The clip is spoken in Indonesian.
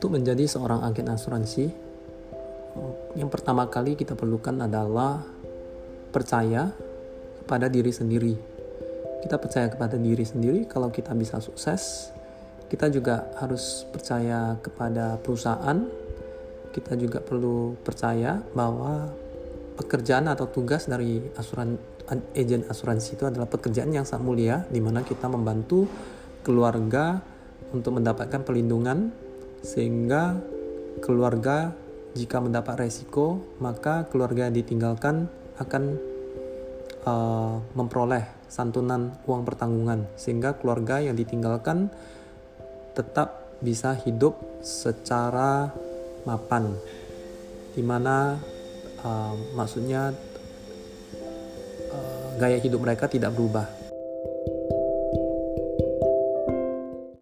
Untuk menjadi seorang agen asuransi, yang pertama kali kita perlukan adalah percaya kepada diri sendiri. Kita percaya kepada diri sendiri kalau kita bisa sukses. Kita juga harus percaya kepada perusahaan. Kita juga perlu percaya bahwa pekerjaan atau tugas dari asuran agen asuransi itu adalah pekerjaan yang sangat mulia di mana kita membantu keluarga untuk mendapatkan perlindungan sehingga keluarga jika mendapat resiko maka keluarga yang ditinggalkan akan uh, memperoleh santunan uang pertanggungan. Sehingga keluarga yang ditinggalkan tetap bisa hidup secara mapan. Di mana uh, maksudnya uh, gaya hidup mereka tidak berubah